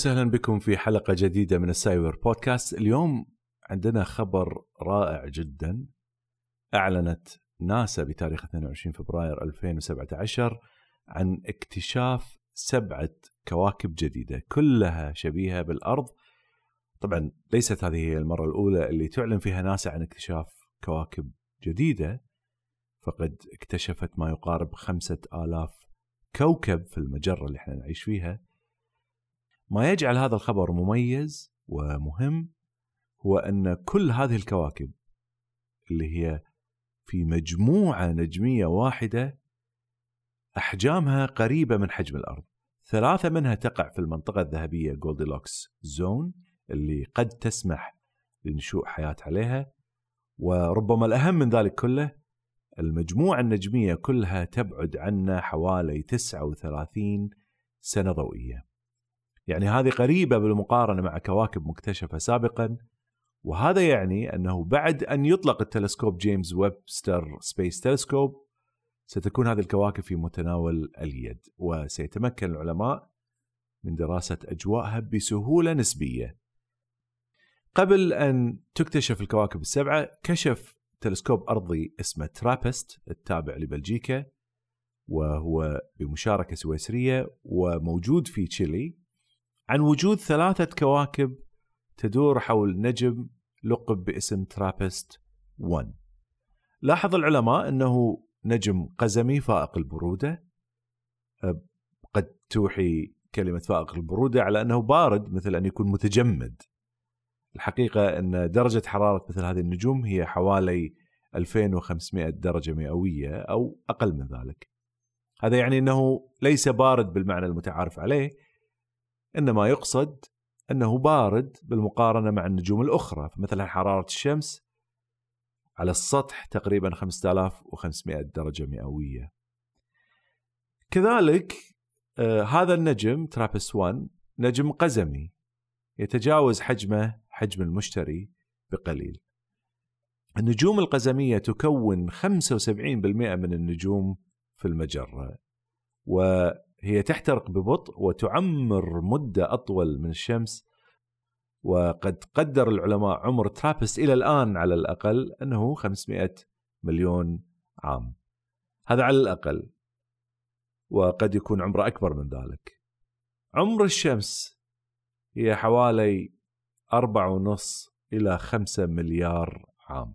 وسهلا بكم في حلقة جديدة من السايبر بودكاست. اليوم عندنا خبر رائع جدا. أعلنت ناسا بتاريخ 22 فبراير 2017 عن اكتشاف سبعة كواكب جديدة كلها شبيهة بالأرض. طبعا ليست هذه هي المرة الأولى اللي تعلن فيها ناسا عن اكتشاف كواكب جديدة. فقد اكتشفت ما يقارب خمسة آلاف كوكب في المجرة اللي إحنا نعيش فيها. ما يجعل هذا الخبر مميز ومهم هو أن كل هذه الكواكب اللي هي في مجموعة نجمية واحدة أحجامها قريبة من حجم الأرض. ثلاثة منها تقع في المنطقة الذهبية Goldilocks zone اللي قد تسمح لنشوء حياة عليها وربما الأهم من ذلك كله المجموعة النجمية كلها تبعد عنا حوالي 39 سنة ضوئية. يعني هذه قريبة بالمقارنة مع كواكب مكتشفة سابقا وهذا يعني أنه بعد أن يطلق التلسكوب James Webb Space Telescope ستكون هذه الكواكب في متناول اليد وسيتمكن العلماء من دراسة اجوائها بسهولة نسبية. قبل أن تكتشف الكواكب السبعة كشف تلسكوب أرضي اسمه TRAPPIST التابع لبلجيكا وهو بمشاركة سويسرية وموجود في تشيلي عن وجود ثلاثة كواكب تدور حول نجم لقب باسم ترابست 1 لاحظ العلماء أنه نجم قزمي فائق البرودة قد توحي كلمة فائق البرودة على أنه بارد مثل أن يكون متجمد. الحقيقة أن درجة حرارة مثل هذه النجوم هي حوالي 2500 درجة مئوية أو أقل من ذلك. هذا يعني أنه ليس بارد بالمعنى المتعارف عليه انما يقصد أنه بارد بالمقارنة مع النجوم الأخرى فمثلا حرارة الشمس على السطح تقريبا 5500 درجة مئوية. كذلك آه هذا النجم ترابس 1 نجم قزمي يتجاوز حجمه حجم المشتري بقليل. النجوم القزمية تكون 75% من النجوم في المجرة و هي تحترق ببطء وتعمر مدة أطول من الشمس وقد قدر العلماء عمر ترابست إلى الآن على الأقل أنه 500 مليون عام. هذا على الأقل وقد يكون عمره أكبر من ذلك. عمر الشمس هي حوالي أربعة ونص إلى خمسة مليار عام.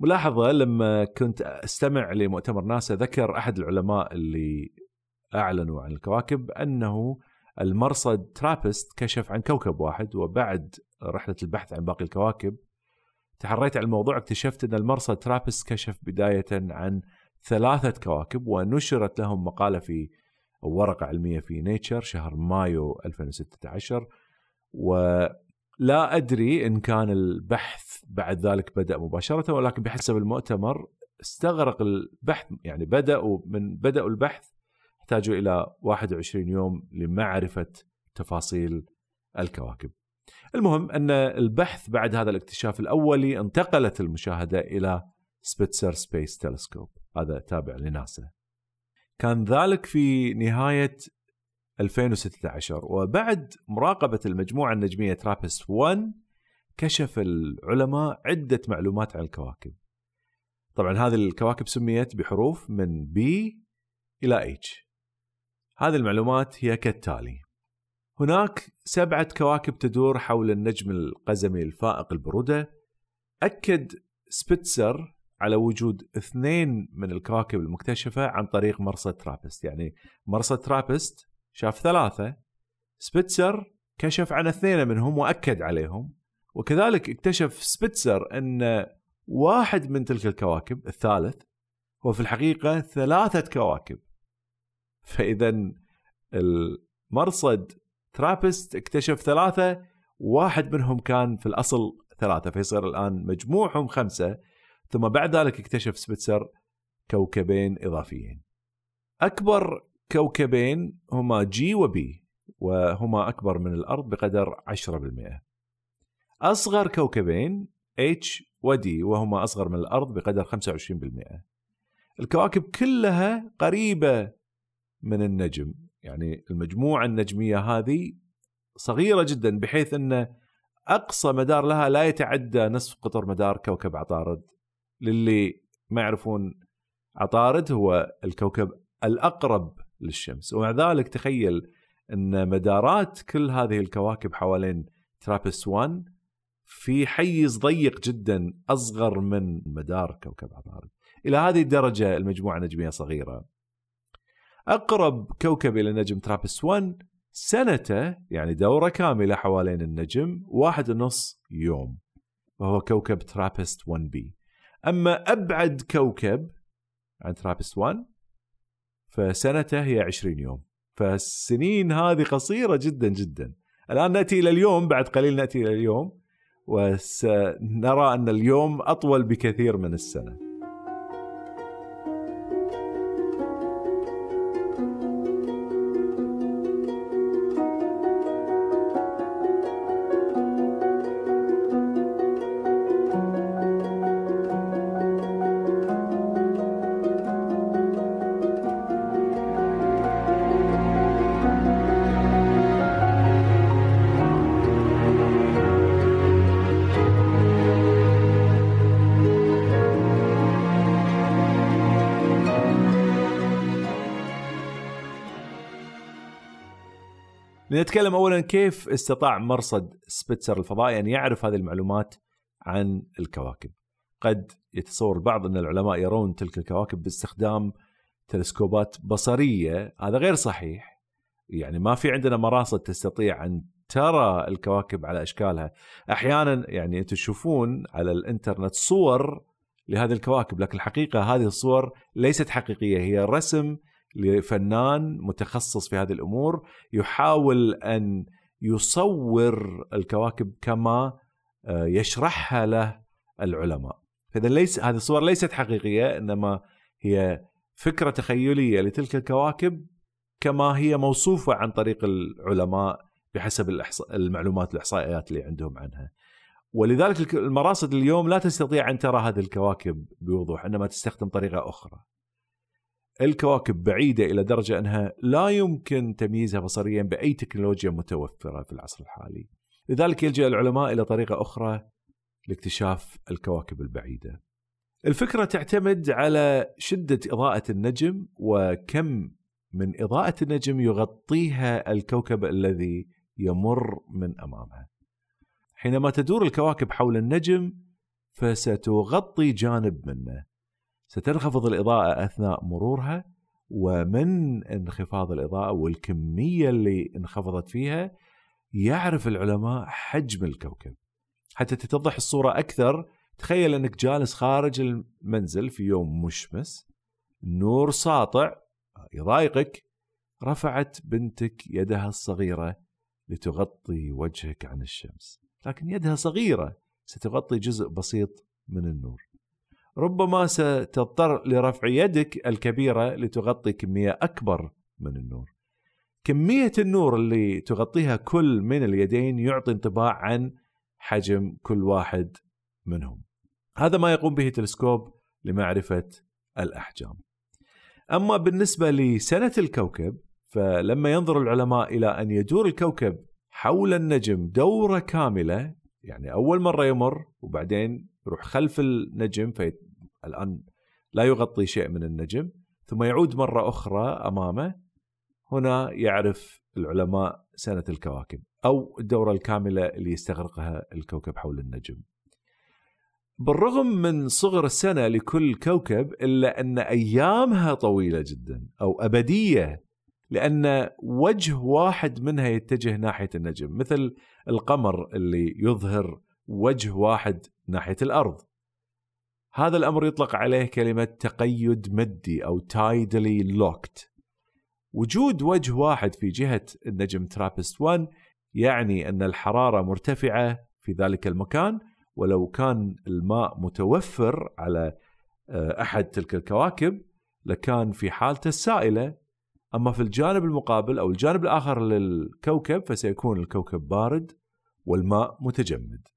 ملاحظة لما كنت أستمع لمؤتمر ناسا ذكر أحد العلماء اللي أعلنوا عن الكواكب أنه المرصد ترابست كشف عن كوكب واحد وبعد رحلة البحث عن باقي الكواكب تحريت على الموضوع اكتشفت أن المرصد ترابست كشف بداية عن ثلاثة كواكب ونشرت لهم مقالة في ورقة علمية في Nature شهر مايو 2016 ولا أدري إن كان البحث بعد ذلك بدأ مباشرة ولكن بحسب المؤتمر استغرق البحث يعني بدأوا من بدأوا البحث احتاجوا إلى 21 يوم لمعرفة تفاصيل الكواكب. المهم أن البحث بعد هذا الاكتشاف الأولي انتقلت المشاهدة إلى Spitzer Space Telescope هذا تابع لناسا. كان ذلك في نهاية 2016 وبعد مراقبة المجموعة النجمية ترابست 1 كشف العلماء عدة معلومات عن الكواكب. طبعا هذه الكواكب سميت بحروف من B إلى H هذه المعلومات هي كالتالي. هناك سبعة كواكب تدور حول النجم القزمي الفائق البرودة. أكد سبيتسر على وجود اثنين من الكواكب المكتشفة عن طريق مرصد ترابست يعني مرصد ترابست شاف ثلاثة سبيتسر كشف عن اثنين منهم وأكد عليهم وكذلك اكتشف سبيتسر أن واحد من تلك الكواكب الثالث هو في الحقيقة ثلاثة كواكب فإذا المرصد ترابست اكتشف ثلاثة واحد منهم كان في الأصل ثلاثة فيصير الآن مجموعهم خمسة ثم بعد ذلك اكتشف سبيتسر كوكبين إضافيين. أكبر كوكبين هما G و B وهما أكبر من الأرض بقدر 10% أصغر كوكبين H و D وهما أصغر من الأرض بقدر 25% الكواكب كلها قريبة من النجم. يعني المجموعة النجمية هذه صغيرة جدا بحيث أن أقصى مدار لها لا يتعدى نصف قطر مدار كوكب عطارد. للي ما يعرفون عطارد هو الكوكب الأقرب للشمس. ومع ذلك تخيل أن مدارات كل هذه الكواكب حوالين ترابس 1 في حيز ضيق جدا أصغر من مدار كوكب عطارد. إلى هذه الدرجة المجموعة النجمية صغيرة. أقرب كوكب إلى نجم ترابس 1 سنته يعني دورة كاملة حوالين النجم واحد ونص يوم وهو كوكب ترابست 1 B. أما أبعد كوكب عن ترابست 1 فسنته هي 20 يوم. فالسنين هذه قصيرة جدا جدا. الآن نأتي إلى اليوم بعد قليل نأتي إلى اليوم وسنرى أن اليوم أطول بكثير من السنة. لنتكلم اولا كيف استطاع مرصد سبيتسر الفضائي ان يعرف هذه المعلومات عن الكواكب. قد يتصور البعض ان العلماء يرون تلك الكواكب باستخدام تلسكوبات بصرية، هذا غير صحيح. يعني ما في عندنا مراصد تستطيع أن ترى الكواكب على إشكالها. أحيانا يعني أنتم تشوفون على الإنترنت صور لهذه الكواكب، لكن الحقيقة هذه الصور ليست حقيقية، هي رسم لفنان متخصص في هذه الأمور يحاول أن يصور الكواكب كما آه، يشرحها له العلماء فاذا ليس هذه الصور ليست حقيقية إنما هي فكرة تخيلية لتلك الكواكب كما هي موصوفة عن طريق العلماء بحسب المعلومات الإحصائيات اللي عندهم عنها. ولذلك المراصد اليوم لا تستطيع أن ترى هذه الكواكب بوضوح إنما تستخدم طريقة أخرى. الكواكب بعيدة إلى درجة أنها لا يمكن تمييزها بصريا بأي تكنولوجيا متوفرة في العصر الحالي. لذلك يلجأ العلماء إلى طريقة أخرى لاكتشاف الكواكب البعيدة. الفكرة تعتمد على شدة إضاءة النجم وكم من إضاءة النجم يغطيها الكوكب الذي يمر من أمامها. حينما تدور الكواكب حول النجم فستغطي جانب منه. ستنخفض الإضاءة أثناء مرورها ومن انخفاض الإضاءة والكمية اللي انخفضت فيها يعرف العلماء حجم الكوكب. حتى تتضح الصورة أكثر تخيل أنك جالس خارج المنزل في يوم مشمس نور ساطع يضايقك رفعت بنتك يدها الصغيرة لتغطي وجهك عن الشمس. لكن يدها صغيرة ستغطي جزء بسيط من النور. ربما ستضطر لرفع يدك الكبيرة لتغطي كمية أكبر من النور. كمية النور اللي تغطيها كل من اليدين يعطي انطباع عن حجم كل واحد منهم. هذا ما يقوم به تلسكوب لمعرفة الأحجام. أما بالنسبة لسنة الكوكب فلما ينظر العلماء إلى أن يدور الكوكب حول النجم دورة كاملة يعني أول مرة يمر وبعدين يروح خلف النجم في الآن لا يغطي شيء من النجم ثم يعود مرة أخرى أمامه هنا يعرف العلماء سنة الكواكب أو الدورة الكاملة اللي يستغرقها الكوكب حول النجم. بالرغم من صغر السنة لكل كوكب إلا أن أيامها طويلة جدا أو أبدية لأن وجه واحد منها يتجه ناحية النجم مثل القمر اللي يظهر وجه واحد ناحية الأرض. هذا الأمر يطلق عليه كلمة تقيد مدي أو تايدلي لوكت وجود وجه واحد في جهة النجم ترابست 1 يعني أن الحرارة مرتفعة في ذلك المكان ولو كان الماء متوفر على آه، أحد تلك الكواكب لكان في حالته السائلة. أما في الجانب المقابل أو الجانب الآخر للكوكب فسيكون الكوكب بارد والماء متجمد.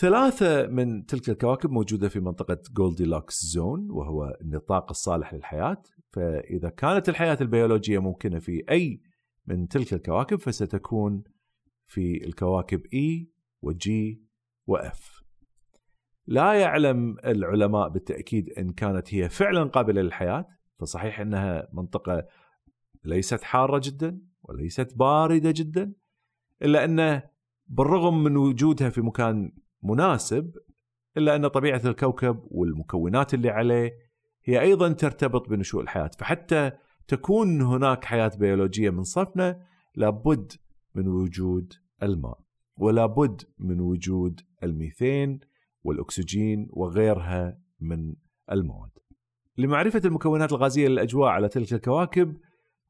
ثلاثة من تلك الكواكب موجودة في منطقة Goldilocks zone وهو النطاق الصالح للحياة. فإذا كانت الحياة البيولوجية ممكنة في أي من تلك الكواكب فستكون في الكواكب E و G و F. لا يعلم العلماء بالتأكيد إن كانت هي فعلا قابلة للحياة. فصحيح أنها منطقة ليست حارة جدا وليست باردة جدا إلا أنه بالرغم من وجودها في مكان مناسب إلا أن طبيعة الكوكب والمكونات اللي عليه هي أيضا ترتبط بنشوء الحياة. فحتى تكون هناك حياة بيولوجية من صفنا لابد من وجود الماء ولابد من وجود الميثين والأكسجين وغيرها من المواد. لمعرفة المكونات الغازية للأجواء على تلك الكواكب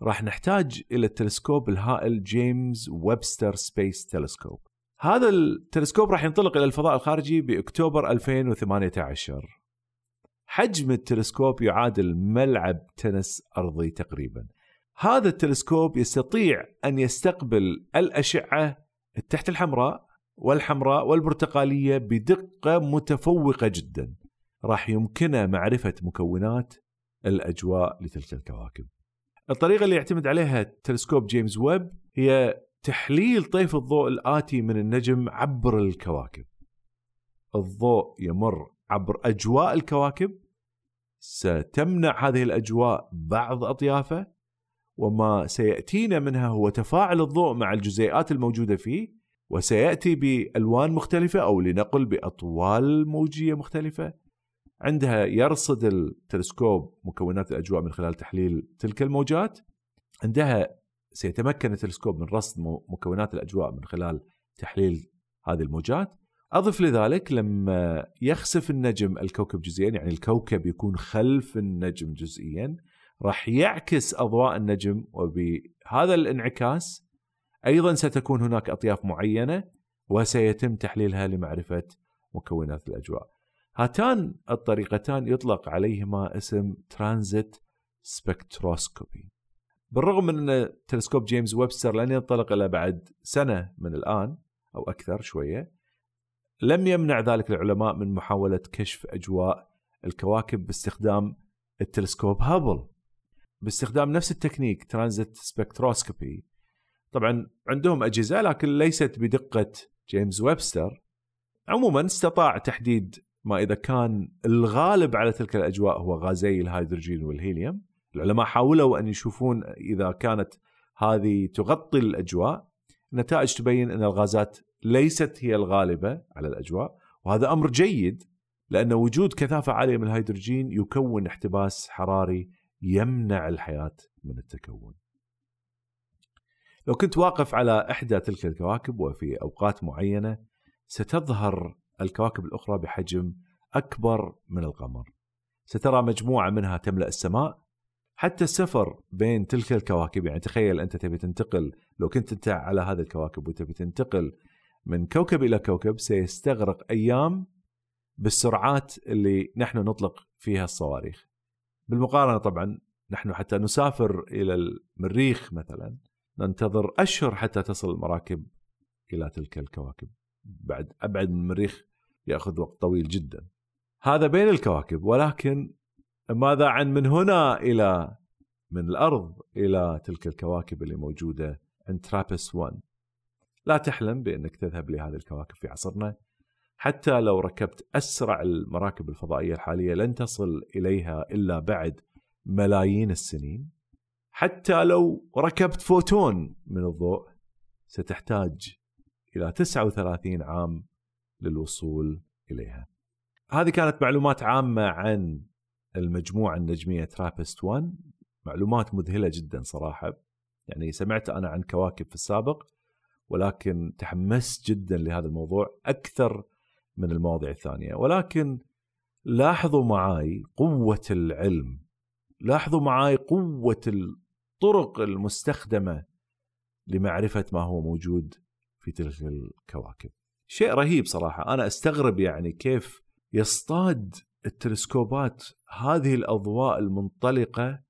راح نحتاج إلى التلسكوب الهائل James Webster Space Telescope. هذا التلسكوب راح ينطلق إلى الفضاء الخارجي بأكتوبر 2018 حجم التلسكوب يعادل ملعب تنس أرضي تقريبا. هذا التلسكوب يستطيع أن يستقبل الأشعة التحت الحمراء والحمراء والبرتقالية بدقة متفوقة جدا. راح يمكنه معرفة مكونات الأجواء لتلك الكواكب. الطريقة اللي يعتمد عليها تلسكوب جيمس ويب هي تحليل طيف الضوء الآتي من النجم عبر الكواكب. الضوء يمر عبر أجواء الكواكب. ستمنع هذه الأجواء بعض أطيافه. وما سيأتينا منها هو تفاعل الضوء مع الجزيئات الموجودة فيه. وسيأتي بألوان مختلفة أو لنقل بأطوال موجية مختلفة. عندها يرصد التلسكوب مكونات الأجواء من خلال تحليل تلك الموجات. عندها سيتمكن التلسكوب من رصد مكونات الأجواء من خلال تحليل هذه الموجات أضف لذلك لما يخسف النجم الكوكب جزئيا يعني الكوكب يكون خلف النجم جزئيا راح يعكس أضواء النجم وبهذا الانعكاس أيضا ستكون هناك أطياف معينة وسيتم تحليلها لمعرفة مكونات الأجواء. هاتان الطريقتان يطلق عليهما اسم transit spectroscopy. بالرغم من أن تلسكوب جيمس ويبستر لن ينطلق إلا بعد سنة من الآن أو أكثر شوية لم يمنع ذلك العلماء من محاولة كشف أجواء الكواكب باستخدام التلسكوب هابل. باستخدام نفس ال technique transit spectroscopy. طبعا عندهم أجهزة لكن ليست بدقة جيمس ويبستر. عموما استطاع تحديد ما إذا كان الغالب على تلك الأجواء هو غازي الهيدروجين والهيليوم. العلماء حاولوا أن يشوفون إذا كانت هذه تغطي الأجواء النتائج تبين أن الغازات ليست هي الغالبة على الأجواء وهذا أمر جيد لأن وجود كثافة عالية من الهيدروجين يكون احتباس حراري يمنع الحياة من التكون. لو كنت واقف على إحدى تلك الكواكب وفي أوقات معينة ستظهر الكواكب الأخرى بحجم أكبر من القمر. سترى مجموعة منها تملأ السماء حتى السفر بين تلك الكواكب يعني تخيل أنت تبي تنتقل لو كنت أنت على هذه الكواكب وتبي تنتقل من كوكب إلى كوكب سيستغرق أيام بالسرعات اللي نحن نطلق فيها الصواريخ. بالمقارنة طبعا نحن حتى نسافر إلى المريخ مثلا ننتظر أشهر حتى تصل المراكب إلى تلك الكواكب بعد أبعد من المريخ يأخذ وقت طويل جدا هذا بين الكواكب ولكن ماذا عن من هنا إلى من الأرض إلى تلك الكواكب اللي موجودة عند ترابس 1 لا تحلم بأنك تذهب لهذه الكواكب في عصرنا. حتى لو ركبت أسرع المراكب الفضائية الحالية لن تصل إليها إلا بعد ملايين السنين. حتى لو ركبت فوتون من الضوء ستحتاج إلى 39 عام للوصول إليها. هذه كانت معلومات عامة عن المجموعة النجمية ترابست 1 معلومات مذهلة جدا صراحة. يعني سمعت أنا عن كواكب في السابق ولكن تحمست جدا لهذا الموضوع أكثر من المواضيع الثانية. ولكن لاحظوا معاي قوة العلم. لاحظوا معاي قوة الطرق المستخدمة لمعرفة ما هو موجود في تلك الكواكب. شيء رهيب صراحة. أنا أستغرب يعني كيف يصطاد التلسكوبات هذه الأضواء المنطلقة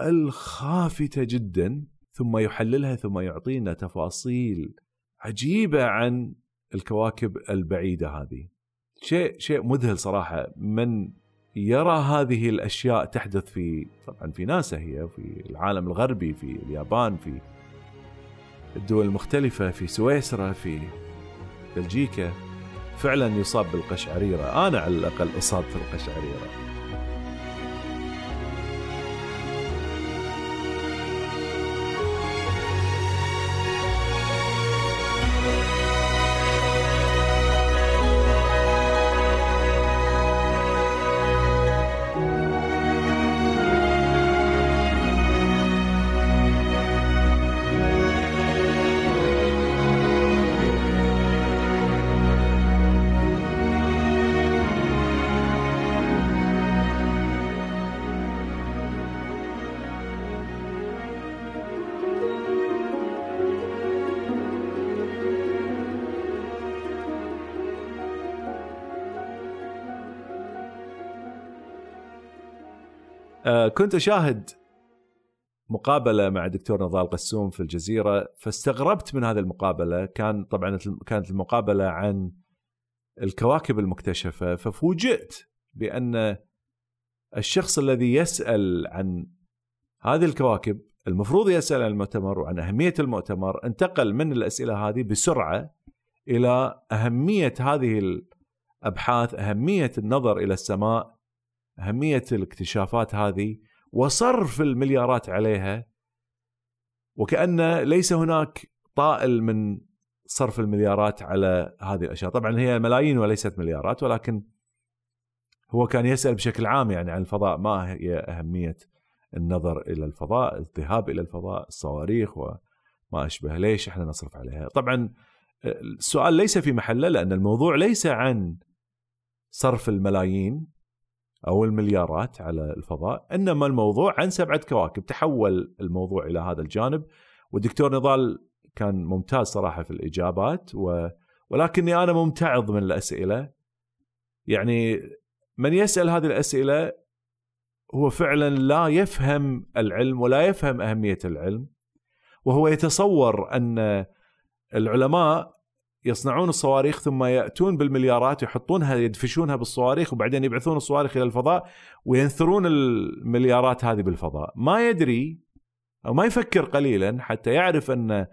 الخافتة جدا ثم يحللها ثم يعطينا تفاصيل عجيبة عن الكواكب البعيدة هذه. شيء شيء مذهل صراحة. من يرى هذه الأشياء تحدث في طبعا في ناسا هي في العالم الغربي في اليابان في الدول المختلفة في سويسرا في بلجيكا. فعلا يصاب بالقشعريرة. أنا على الأقل أصاب في القشعريرة. كنت أشاهد مقابلة مع الدكتور نضال قسوم في الجزيرة فاستغربت من هذه المقابلة. كان طبعا كانت المقابلة عن الكواكب المكتشفة ففوجئت بأن الشخص الذي يسأل عن هذه الكواكب المفروض يسأل عن المؤتمر وعن أهمية المؤتمر انتقل من الأسئلة هذه بسرعة إلى أهمية هذه الأبحاث أهمية النظر إلى السماء أهمية الاكتشافات هذه وصرف المليارات عليها وكأن ليس هناك طائل من صرف المليارات على هذه الأشياء، طبعا هي ملايين وليست مليارات ولكن هو كان يسأل بشكل عام يعني عن الفضاء. ما هي أهمية النظر إلى الفضاء، الذهاب إلى الفضاء، الصواريخ وما أشبه، ليش إحنا نصرف عليها؟ طبعا السؤال ليس في محله لأن الموضوع ليس عن صرف الملايين. أو المليارات على الفضاء إنما الموضوع عن سبعة كواكب. تحول الموضوع إلى هذا الجانب. والدكتور نضال كان ممتاز صراحة في الإجابات و... ولكني أنا ممتعض من الأسئلة. يعني من يسأل هذه الأسئلة هو فعلا لا يفهم العلم ولا يفهم أهمية العلم وهو يتصور أن العلماء يصنعون الصواريخ ثم يأتون بالمليارات يحطونها يدفشونها بالصواريخ وبعدين يبعثون الصواريخ إلى الفضاء وينثرون المليارات هذه بالفضاء. ما يدري أو ما يفكر قليلا حتى يعرف أن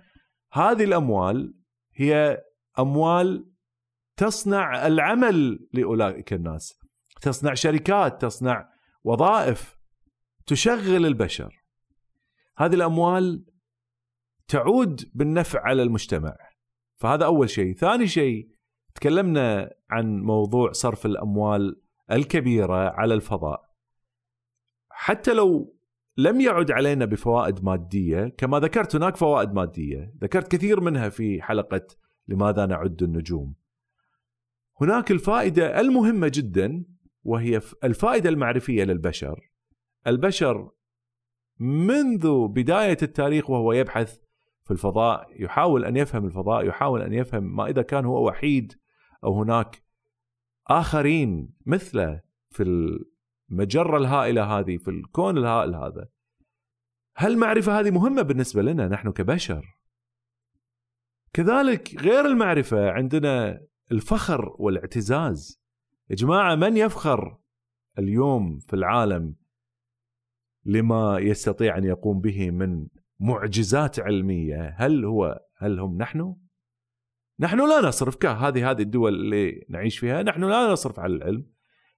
هذه الأموال هي أموال تصنع العمل لأولئك الناس تصنع شركات تصنع وظائف تشغل البشر. هذه الأموال تعود بالنفع على المجتمع. فهذا أول شيء. ثاني شيء تكلمنا عن موضوع صرف الأموال الكبيرة على الفضاء. حتى لو لم يعد علينا بفوائد مادية كما ذكرت هناك فوائد مادية. ذكرت كثير منها في حلقة لماذا نعد النجوم. هناك الفائدة المهمة جدا وهي الفائدة المعرفية للبشر. البشر منذ بداية التاريخ وهو يبحث في الفضاء يحاول أن يفهم الفضاء يحاول أن يفهم ما إذا كان هو وحيد أو هناك آخرين مثله في المجرة الهائلة هذه في الكون الهائل هذا. هل المعرفه هذه مهمة بالنسبة لنا نحن كبشر؟ كذلك غير المعرفة عندنا الفخر والاعتزاز. يا جماعة من يفخر اليوم في العالم لما يستطيع أن يقوم به من معجزات علمية. هل هو هل هم نحن؟ نحن لا نصرف. هذه هذه الدول اللي نعيش فيها نحن لا نصرف على العلم.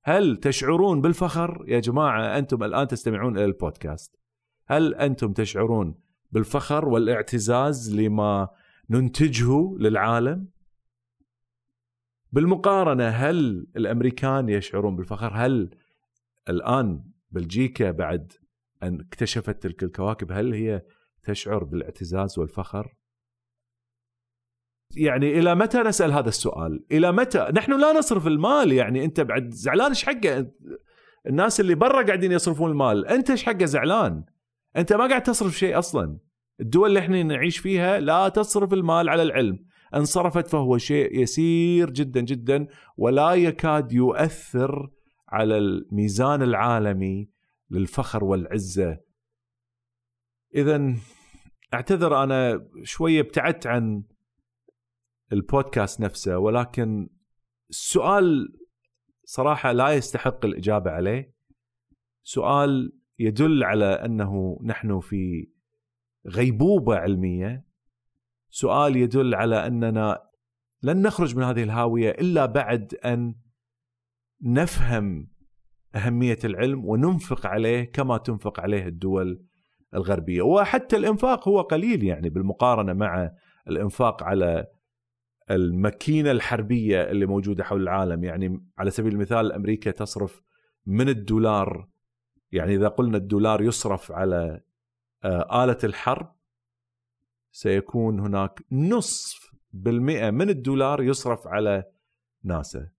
هل تشعرون بالفخر؟ يا جماعة أنتم الآن تستمعون إلى البودكاست. هل أنتم تشعرون بالفخر والاعتزاز لما ننتجه للعالم؟ بالمقارنة هل الأمريكان يشعرون بالفخر؟ هل الآن بلجيكا بعد أن اكتشفت تلك الكواكب هل هي تشعر بالاعتزاز والفخر يعني إلى متى نسأل هذا السؤال؟ إلى متى؟ نحن لا نصرف المال يعني أنت بعد زعلان إيش حقه؟ الناس اللي برا قاعدين يصرفون المال، أنت إيش حقه زعلان؟ أنت ما قاعد تصرف شيء أصلا. الدول اللي إحنا نعيش فيها لا تصرف المال على العلم، ان صرفت فهو شيء يسير جدا جدا ولا يكاد يؤثر على الميزان العالمي للفخر والعزة. اذا أعتذر أنا شوية ابتعدت عن البودكاست نفسه ولكن السؤال صراحة لا يستحق الإجابة عليه. سؤال يدل على أنه نحن في غيبوبة علمية. سؤال يدل على أننا لن نخرج من هذه الهاوية إلا بعد أن نفهم أهمية العلم وننفق عليه كما تنفق عليه الدول الغربية. وحتى الإنفاق هو قليل يعني بالمقارنة مع الإنفاق على الماكينة الحربية اللي موجودة حول العالم. يعني على سبيل المثال أمريكا تصرف من الدولار يعني إذا قلنا الدولار يصرف على آه، آلة الحرب سيكون هناك نصف بالمئة من الدولار يصرف على ناسا.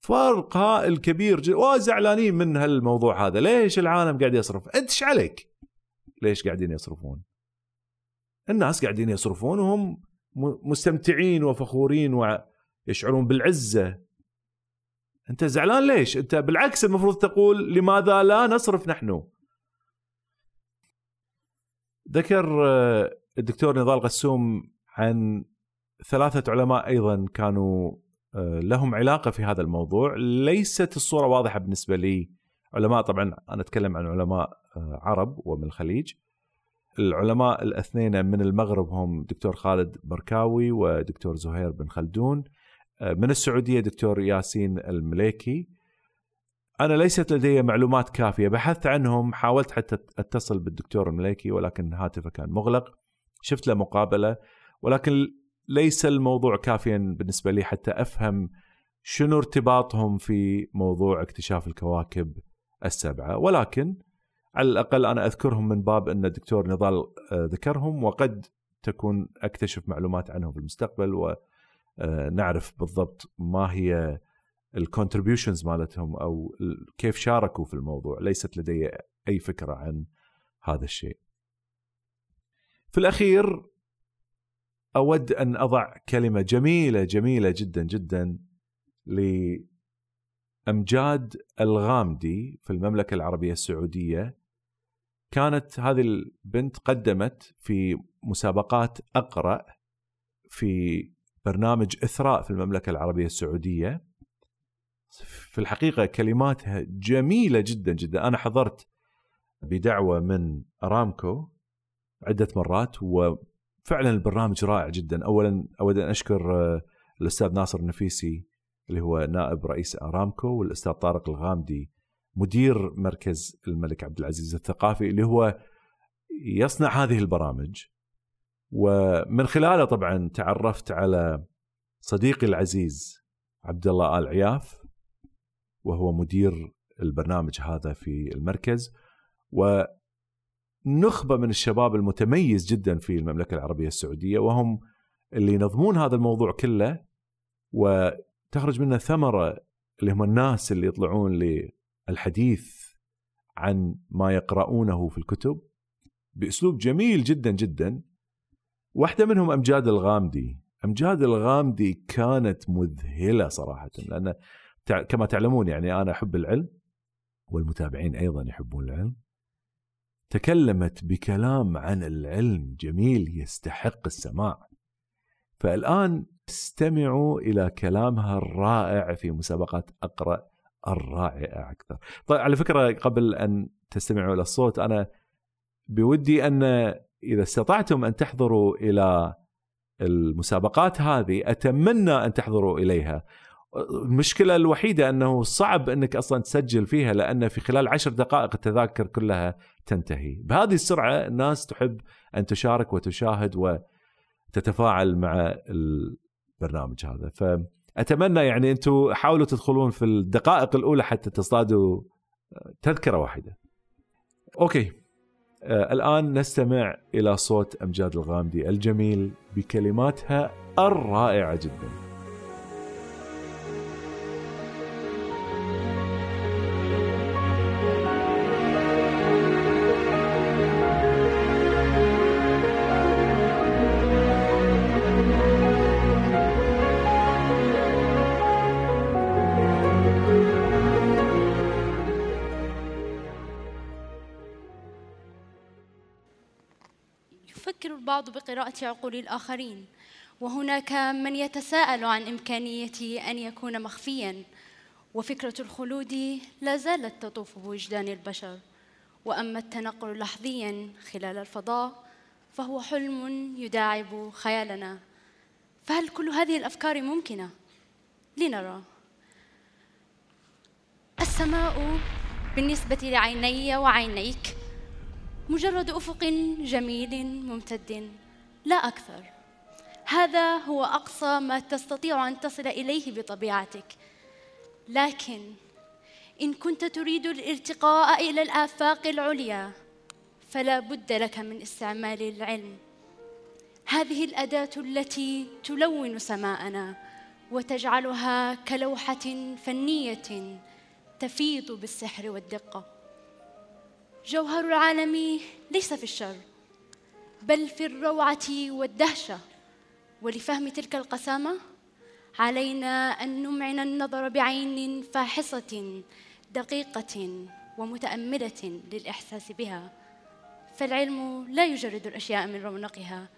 فرق هائل كبير جدا وزعلانين من هالموضوع هذا. ليش العالم قاعد يصرف؟ انت عليك؟ ليش قاعدين يصرفون؟ الناس قاعدين يصرفون وهم مستمتعين وفخورين ويشعرون بالعزة. انت زعلان ليش؟ انت بالعكس المفروض تقول لماذا لا نصرف نحن؟ ذكر آه، الدكتور نضال قسوم عن ثلاثة علماء أيضا كانوا آه، لهم علاقة في هذا الموضوع. ليست الصورة واضحة بالنسبة لي. علماء طبعا أنا أتكلم عن علماء آه، عرب ومن الخليج. العلماء الاثنين من المغرب هم دكتور خالد بركاوي ودكتور زهير بن خلدون. آه، من السعودية دكتور ياسين المليكي. أنا ليست لدي معلومات كافية بحثت عنهم حاولت حتى أتصل بالدكتور المليكي ولكن هاتفه كان مغلق. شفت له مقابلة ولكن ليس الموضوع كافيا بالنسبة لي حتى أفهم شنو ارتباطهم في موضوع اكتشاف الكواكب السبعة. ولكن على الأقل أنا أذكرهم من باب أن الدكتور نضال آه، ذكرهم وقد تكون أكتشف معلومات عنهم في المستقبل ونعرف آه، بالضبط ما هي الكونتريبيوشنز مالتهم أو كيف شاركوا في الموضوع. ليست لدي أي فكرة عن هذا الشيء. في الأخير أود أن أضع كلمة جميلة جميلة جدا جدا لامجاد الغامدي في المملكة العربية السعودية كانت هذه البنت قدمت في مسابقات أقرأ في برنامج إثراء في المملكة العربية السعودية. في الحقيقة كلماتها جميلة جدا جدا. أنا حضرت بدعوة من أرامكو عدة مرات وفعلا البرنامج رائع جدا. اولا أود أن أشكر آه، الأستاذ ناصر النفيسي اللي هو نائب رئيس أرامكو والأستاذ طارق الغامدي مدير مركز الملك عبد العزيز الثقافي اللي هو يصنع هذه البرامج. ومن خلاله طبعا تعرفت على صديقي العزيز عبد الله آل عياف وهو مدير البرنامج هذا في المركز. ونخبة من الشباب المتميز جدا في المملكة العربية السعودية وهم اللي ينظمون هذا الموضوع كله. وتخرج منه ثمرة اللي هم الناس اللي يطلعون الحديث عن ما يقرؤونه في الكتب بأسلوب جميل جدا جدا. واحدة منهم أمجاد الغامدي. أمجاد الغامدي كانت مذهلة صراحة لأن كما تعلمون يعني أنا أحب العلم والمتابعين أيضا يحبون العلم. تكلمت بكلام عن العلم جميل يستحق السماع. فالآن استمعوا إلى كلامها الرائع في مسابقات أقرأ الرائعه أكثر. طيب على فكرة قبل أن تستمعوا إلى الصوت أنا بودي أن إذا استطعتم أن تحضروا إلى المسابقات هذه أتمنى أن تحضروا إليها. المشكلة الوحيدة أنه صعب أنك أصلا تسجل فيها لأن في خلال عشر دقائق التذاكر كلها تنتهي بهذه السرعة الناس تحب أن تشارك وتشاهد وتتفاعل مع البرنامج هذا. ف اتمنى يعني أنتم حاولوا تدخلون في الدقائق الأولى حتى تصطادوا تذكرة واحدة. أوكي. آه الآن نستمع إلى صوت أمجاد الغامدي الجميل بكلماتها الرائعة جداً. عقول الآخرين. وهناك من يتساءل عن إمكانية أن يكون مخفيا. وفكرة الخلود لا زالت تطوف بوجدان البشر. وأما التنقل لحظيا خلال الفضاء فهو حلم يداعب خيالنا. فهل كل هذه الأفكار ممكنة؟ لنرى. السماء بالنسبة لعيني وعينيك مجرد أفق جميل ممتد. لا أكثر. هذا هو أقصى ما تستطيع أن تصل إليه بطبيعتك. لكن إن كنت تريد الارتقاء إلى الآفاق العليا فلا بد لك من استعمال العلم. هذه الأداة التي تلون سماءنا وتجعلها كلوحة فنية تفيض بالسحر والدقة. جوهر العالم ليس في الشر. بل في الروعة والدهشة. ولفهم تلك القسامة علينا أن نمعن النظر بعين فاحصة دقيقة ومتأملة للإحساس بها. فالعلم لا يجرد الأشياء من رونقها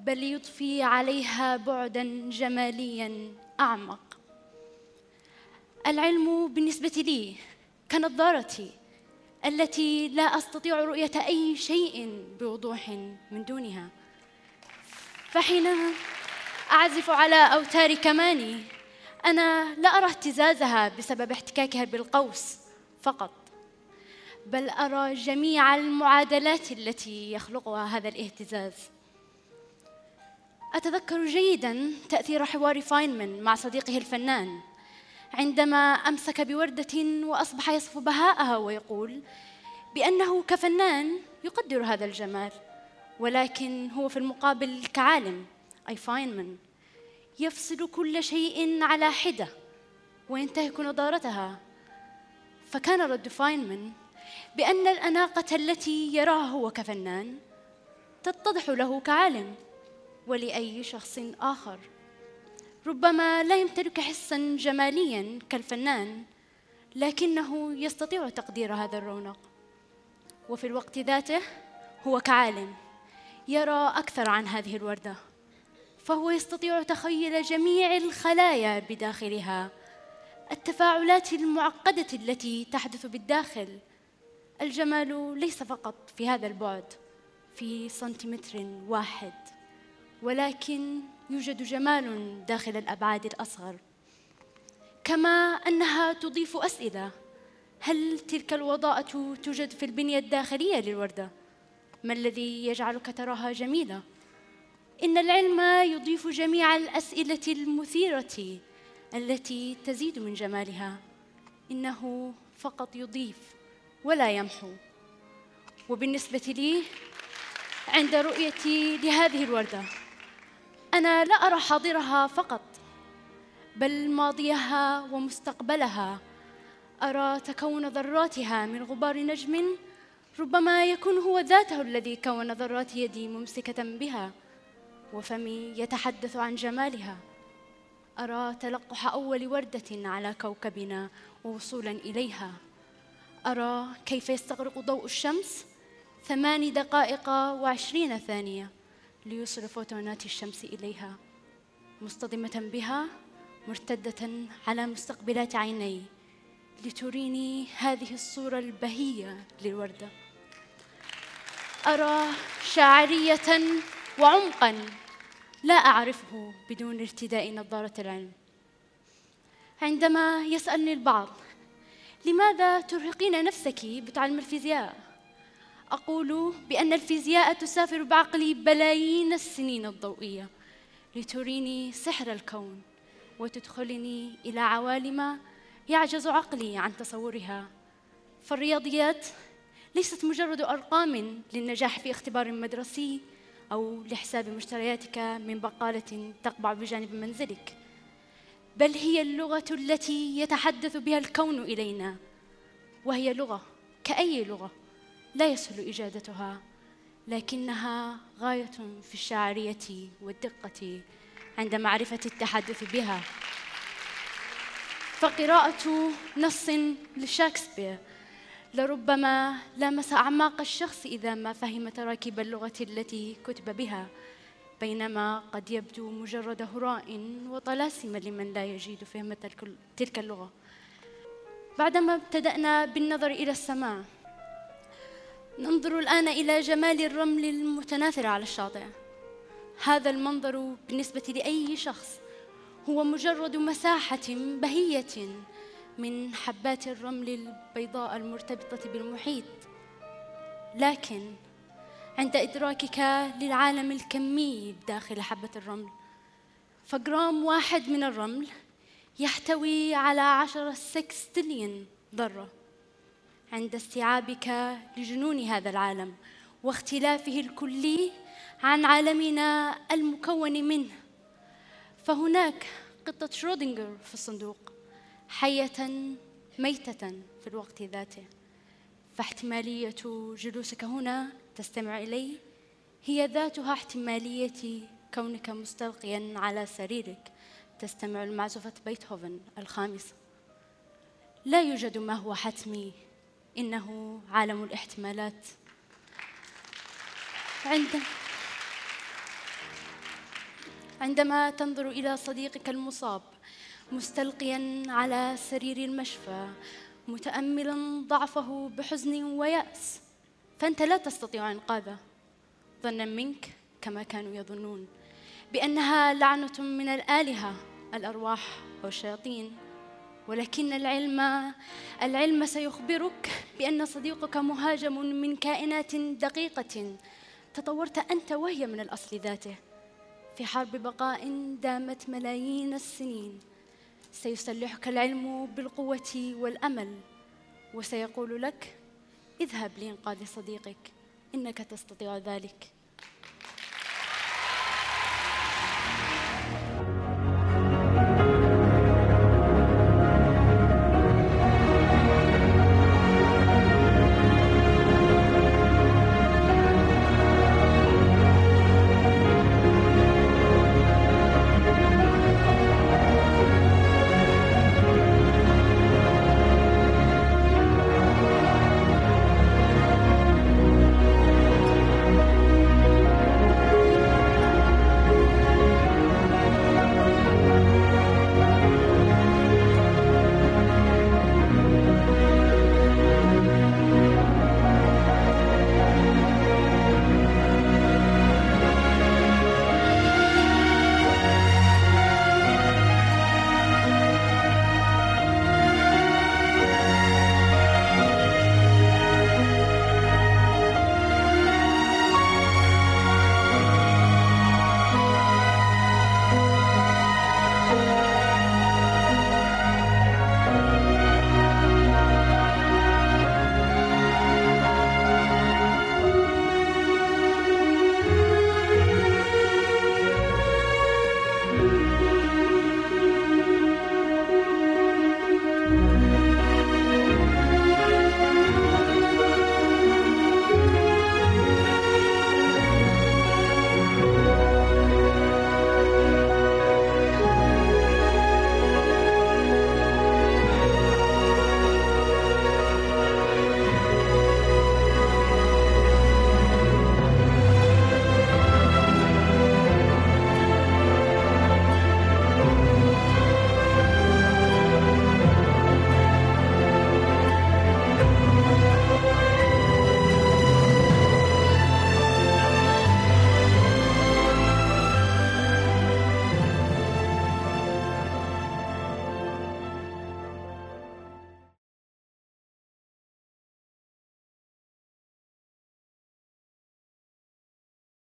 بل يضفي عليها بعدا جماليا أعمق. العلم بالنسبة لي كنظارتي التي لا أستطيع رؤية أي شيء بوضوح من دونها. فحينما أعزف على أوتار كماني أنا لا أرى اهتزازها بسبب احتكاكها بالقوس فقط بل أرى جميع المعادلات التي يخلقها هذا الاهتزاز. أتذكر جيدا تأثير حوار فاينمان مع صديقه الفنان. عندما أمسك بوردة وأصبح يصف بهاءها ويقول بأنه كفنان يقدر هذا الجمال ولكن هو في المقابل كعالم أي فاينمان يفصل كل شيء على حدة وينتهك نضارتها فكان رد فاينمان بأن الأناقة التي يراها هو كفنان تتضح له كعالم ولأي شخص آخر. ربما لا يمتلك حسا جماليا كالفنان لكنه يستطيع تقدير هذا الرونق. وفي الوقت ذاته هو كعالم يرى أكثر عن هذه الوردة فهو يستطيع تخيل جميع الخلايا بداخلها التفاعلات المعقدة التي تحدث بالداخل. الجمال ليس فقط في هذا البعد في سنتيمتر واحد. ولكن يوجد جمال داخل الأبعاد الأصغر. كما أنها تضيف أسئلة. هل تلك الوضاءة توجد في البنية الداخلية للوردة؟ ما الذي يجعلك تراها جميلة؟ إن العلم يضيف جميع الأسئلة المثيرة التي تزيد من جمالها. إنه فقط يضيف ولا يمحو. وبالنسبة لي عند رؤيتي لهذه الوردة. أنا لا أرى حاضرها فقط بل ماضيها ومستقبلها. أرى تكون ذراتها من غبار نجم ربما يكون هو ذاته الذي كون ذرات يدي ممسكة بها وفمي يتحدث عن جمالها. أرى تلقح أول وردة على كوكبنا ووصولا إليها. أرى كيف يستغرق ضوء الشمس ثمان دقائق وعشرين ثانية. ليوصل فوتونات الشمس إليها مصطدمة بها مرتدة على مستقبلات عيني لتريني هذه الصورة البهية للوردة. أرى شاعرية وعمقا لا أعرفه بدون ارتداء نظارة العلم. عندما يسألني البعض لماذا ترهقين نفسك بتعلم الفيزياء؟ أقول بأن الفيزياء تسافر بعقلي بلايين السنين الضوئية لتريني سحر الكون وتدخلني إلى عوالم يعجز عقلي عن تصورها. فالرياضيات ليست مجرد أرقام للنجاح في اختبار مدرسي أو لحساب مشترياتك من بقالة تقبع بجانب منزلك بل هي اللغة التي يتحدث بها الكون إلينا وهي لغة كأي لغة. لا يسهل إجادتها لكنها غاية في الشاعرية والدقة عند معرفة التحدث بها. فقراءة نص لشكسبير لربما لامس أعماق الشخص إذا ما فهم تراكيب اللغة التي كتب بها بينما قد يبدو مجرد هراء وطلاسم لمن لا يجيد فهم تلك اللغة. بعدما ابتدأنا بالنظر إلى السماء ننظر الآن إلى جمال الرمل المتناثر على الشاطئ. هذا المنظر بالنسبة لأي شخص هو مجرد مساحة بهية من حبات الرمل البيضاء المرتبطة بالمحيط. لكن عند إدراكك للعالم الكمي داخل حبة الرمل فجرام واحد من الرمل يحتوي على عشرة سكستليون ذرة. عند استيعابك لجنون هذا العالم واختلافه الكلي عن عالمنا المكون منه. فهناك قطة شرودنجر في الصندوق حية ميتة في الوقت ذاته. فاحتمالية جلوسك هنا تستمع إلي. هي ذاتها احتمالية كونك مستلقيا على سريرك. تستمع لمعزوفة بيتهوفن الخامسة لا يوجد ما هو حتمي إنه عالم الاحتمالات. عند عندما تنظر إلى صديقك المصاب مستلقيا على سرير المشفى متأملا ضعفه بحزن ويأس فأنت لا تستطيع إنقاذه. ظنا منك كما كانوا يظنون بأنها لعنة من الآلهة الأرواح أو الشياطين. ولكن العلم العلم سيخبرك بأن صديقك مهاجم من كائنات دقيقة تطورت أنت وهي من الأصل ذاته. في حرب بقاء دامت ملايين السنين سيسلحك العلم بالقوة والأمل وسيقول لك اذهب لإنقاذ صديقك إنك تستطيع ذلك.